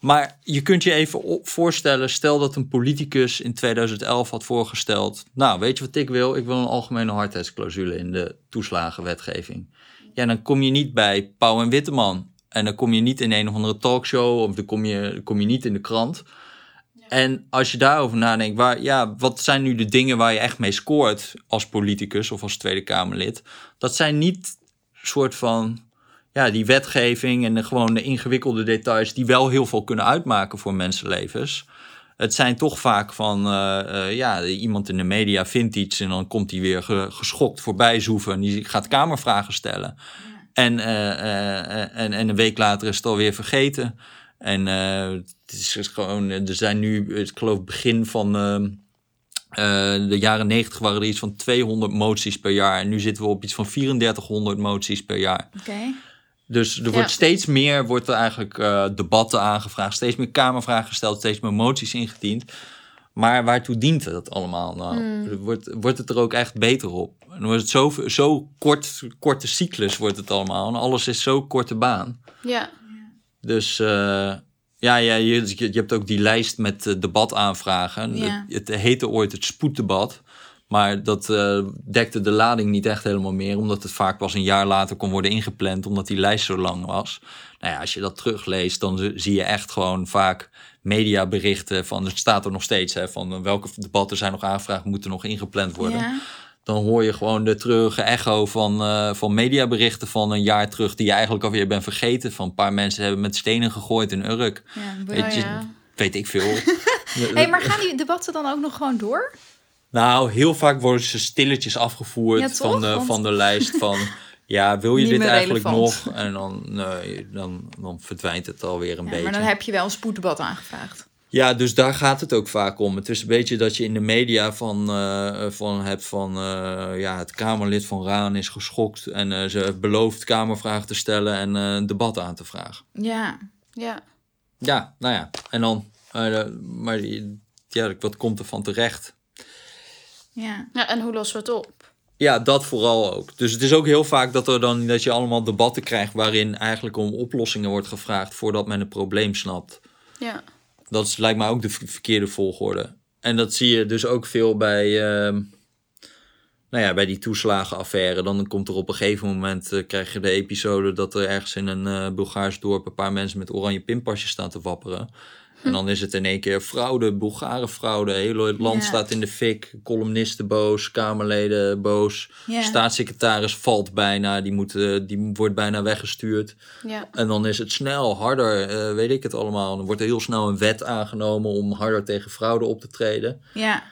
Maar je kunt je even voorstellen, stel dat een politicus in 2011 had voorgesteld, nou weet je wat ik wil? Ik wil een algemene hardheidsclausule in de toeslagenwetgeving. Ja, dan kom je niet bij Pauw en Witteman. En dan kom je niet in een of andere talkshow of dan kom je, dan kom je niet in de krant. En als je daarover nadenkt, waar, ja, wat zijn nu de dingen waar je echt mee scoort als politicus of als Tweede Kamerlid? Dat zijn niet soort van ja, die wetgeving en de, gewoon de ingewikkelde details die wel heel veel kunnen uitmaken voor mensenlevens. Het zijn toch vaak van, eh, eh, ja, iemand in de media vindt iets en dan komt hij weer ge- geschokt voorbij zoeven en die gaat kamervragen stellen. En, eh, en, en een week later is het alweer vergeten. En het is dus gewoon, er zijn nu, ik geloof begin van ehm, eh, de jaren 90 waren er iets van 200 moties per jaar. En nu zitten we op iets van 3400 moties per jaar. Oké. Dus er Ja. wordt steeds meer, wordt er eigenlijk eh, debatten aangevraagd, steeds meer kamervragen gesteld, steeds meer moties ingediend. Maar waartoe dient dat allemaal nou? Wordt, wordt het er ook echt beter op? En dan wordt het zo, zo kort, korte cyclus wordt het allemaal. En alles is zo korte baan. Ja, Dus eh, ja, ja je, je hebt ook die lijst met eh, debataanvragen. Ja. Het, het heette ooit het spoeddebat. Maar dat eh, dekte de lading niet echt helemaal meer, omdat het vaak pas een jaar later kon worden ingepland, omdat die lijst zo lang was. Nou ja, als je dat terugleest, dan zie je echt gewoon vaak mediaberichten van, het staat er nog steeds, hè, van welke debatten zijn nog aangevraagd, moeten nog ingepland worden. Ja. Dan hoor je gewoon de treurige echo van, eh, van mediaberichten van een jaar terug, die je eigenlijk alweer bent vergeten. Van een paar mensen hebben met stenen gegooid in Urk. Ja, Weet, je, ja. weet ik veel. *laughs* Hey, maar gaan die debatten dan ook nog gewoon door? Nou, heel vaak worden ze stilletjes afgevoerd Ja, van, de, Want- van de lijst van... *laughs* Ja, wil je dit eigenlijk relevant. nog? En dan, nee, dan, dan verdwijnt het alweer een Ja, beetje. maar dan heb je wel een spoeddebat aangevraagd. Ja, dus daar gaat het ook vaak om. Het is een beetje dat je in de media van, eh, van hebt van... eh, ja, het Kamerlid van Raan is geschokt... en eh, ze belooft Kamervragen te stellen en een debat aan te vragen. Ja. Ja. Ja, nou ja. En dan... maar ja, wat komt er van terecht? Ja. ja. En hoe lossen we het op? Ja, dat vooral ook. Dus het is ook heel vaak dat, er dan, dat je allemaal debatten krijgt waarin eigenlijk om oplossingen wordt gevraagd voordat men het probleem snapt. Ja. Dat is, lijkt mij ook de verkeerde volgorde. En dat zie je dus ook veel bij, ehm, nou ja, bij die toeslagenaffaire. Dan komt er op een gegeven moment, eh, krijg je de episode dat er ergens in een eh, Bulgaars dorp een paar mensen met oranje pinpasjes staan te wapperen. En dan is het in één keer fraude, Bulgare fraude. Heel het land staat in de fik. Columnisten boos, Kamerleden boos. Staatssecretaris valt bijna, die, moet, eh, die wordt bijna weggestuurd. Ja. En dan is het snel, harder, eh, weet ik het allemaal. Dan wordt er heel snel een wet aangenomen om harder tegen fraude op te treden. Ja.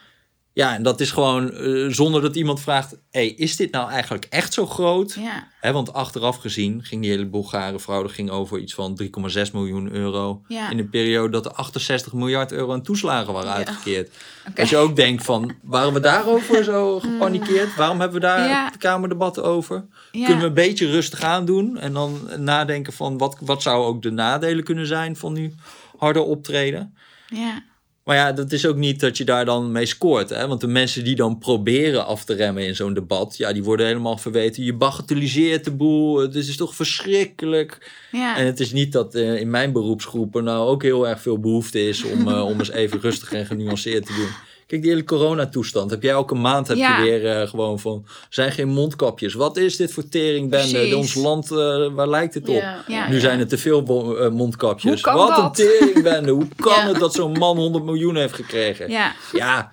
Ja, en dat is gewoon eh, zonder dat iemand vraagt: hey, is dit nou eigenlijk echt zo groot? Ja. Hè, want achteraf gezien ging die hele Bulgare fraude ging over iets van 3,6 miljoen euro. Ja. In een periode dat er 68 miljard euro aan toeslagen waren Ja. uitgekeerd. Oké. Als je ook denkt van, waren we daarover zo *laughs* gepanikeerd? Waarom hebben we daar Ja. het Kamerdebat over? Kunnen we een beetje rustig aan doen en dan nadenken van wat, wat zou ook de nadelen kunnen zijn van nu harder optreden? Ja. Maar ja, dat is ook niet dat je daar dan mee scoort. Hè? Want de mensen die dan proberen af te remmen in zo'n debat, ja, die worden helemaal verweten. Je bagatelliseert de boel. Het is toch verschrikkelijk. Ja. En het is niet dat eh, in mijn beroepsgroep er nou ook heel erg veel behoefte is om, eh, om eens even rustig en genuanceerd te doen. Kijk, die hele coronatoestand. Heb jij elke maand heb Ja. je weer eh, gewoon van. Zijn geen mondkapjes. Wat is dit voor teringbende? Ons land, eh, waar lijkt het op? Ja. Nu zijn er te veel eh, mondkapjes. Wat dat? een teringbende. Hoe kan *laughs* het dat zo'n man 100 miljoen heeft gekregen? Ja.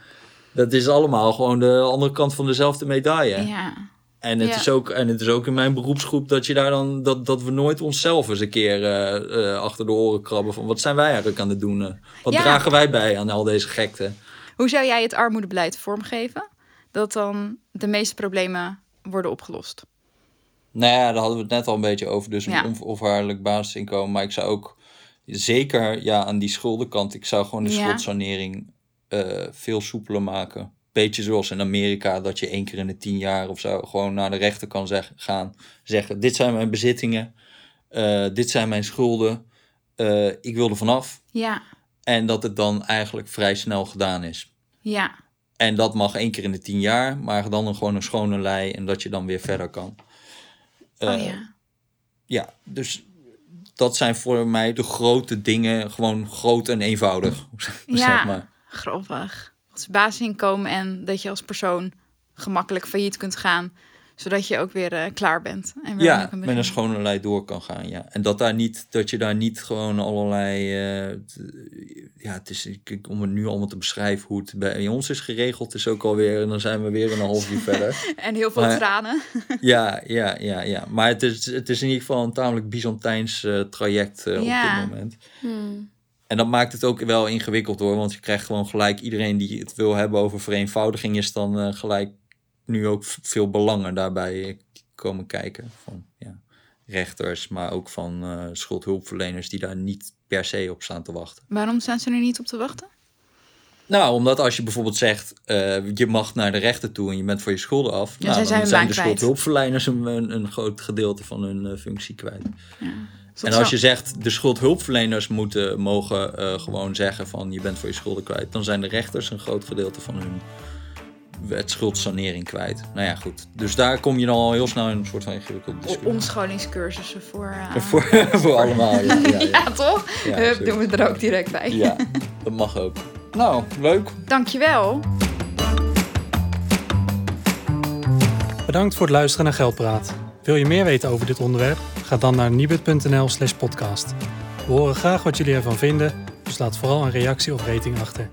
Dat is allemaal gewoon de andere kant van dezelfde medaille. Ja. En, het Ja. is ook, en het is ook in mijn beroepsgroep dat je daar dan dat, dat we nooit onszelf eens een keer achter de oren krabben van wat zijn wij eigenlijk aan het doen? wat Ja. dragen wij bij aan al deze gekte? Hoe zou jij het armoedebeleid vormgeven? Dat dan de meeste problemen worden opgelost. Nou ja, daar hadden we het net al een beetje over. Dus een Ja. onvoorwaardelijk basisinkomen. Maar ik zou ook zeker ja, aan die schuldenkant. Ik zou gewoon de Ja. schuldsanering eh, veel soepeler maken. Beetje zoals in Amerika, dat je één keer in de tien jaar of zo gewoon naar de rechter kan zeg- gaan. Zeggen: Dit zijn mijn bezittingen, eh, dit zijn mijn schulden, eh, ik wil er vanaf. Ja. En dat het dan eigenlijk vrij snel gedaan is. Ja. En dat mag één keer in de tien jaar, maar dan een, gewoon een schone lei en dat je dan weer verder kan. Oh Eh, ja. ja, dus dat zijn voor mij de grote dingen, gewoon groot en eenvoudig. *laughs* Ja. Zeg maar. Grappig. Dat is basisinkomen en dat je als persoon gemakkelijk failliet kunt gaan. Zodat je ook weer eh, klaar bent. En weer Ja, met een schone lei door kan gaan. Ja. En dat, daar niet, dat je daar niet gewoon allerlei. eh, t- ja, het is, ik- om het nu allemaal te beschrijven hoe het bij ons is geregeld, is ook alweer. En dan zijn we weer een half uur verder. *laughs* En heel veel Maar- tranen. *laughs* Ja, ja, ja, ja. Maar het is, het is in ieder geval een tamelijk Byzantijns eh, traject Ja. op dit moment. Hmm. En dat maakt het ook wel ingewikkeld hoor. Want je krijgt gewoon gelijk iedereen die het wil hebben over vereenvoudiging, is dan gelijk nu ook veel belangen daarbij komen kijken. Van ja, rechters, maar ook van eh, schuldhulpverleners die daar niet per se op staan te wachten. Waarom staan ze er niet op te wachten? Nou, omdat als je bijvoorbeeld zegt, eh, je mag naar de rechter toe en je bent voor je schulden af. Ja, nou, dan zijn de schuldhulpverleners een, een, groot gedeelte van hun eh, functie kwijt. Dat En als je zegt, de schuldhulpverleners moeten, mogen gewoon zeggen van je bent voor je schulden kwijt. Dan zijn de rechters een groot gedeelte van hun schuldsanering kwijt. Nou ja, goed. Dus daar kom je dan al heel snel in een soort van ingewikkelde discussie. omscholingscursussen voor... eh, *laughs* Voor, voor allemaal, ja. Ja, ja. *laughs* ja, toch? Ja, Hup, doen we er ook direct bij. ja, dat mag ook. Nou, leuk. Dankjewel. Bedankt voor het luisteren naar Geldpraat. Wil je meer weten over dit onderwerp? Ga dan naar nibud.nl slash podcast. We horen graag wat jullie ervan vinden, dus laat vooral een reactie of rating achter.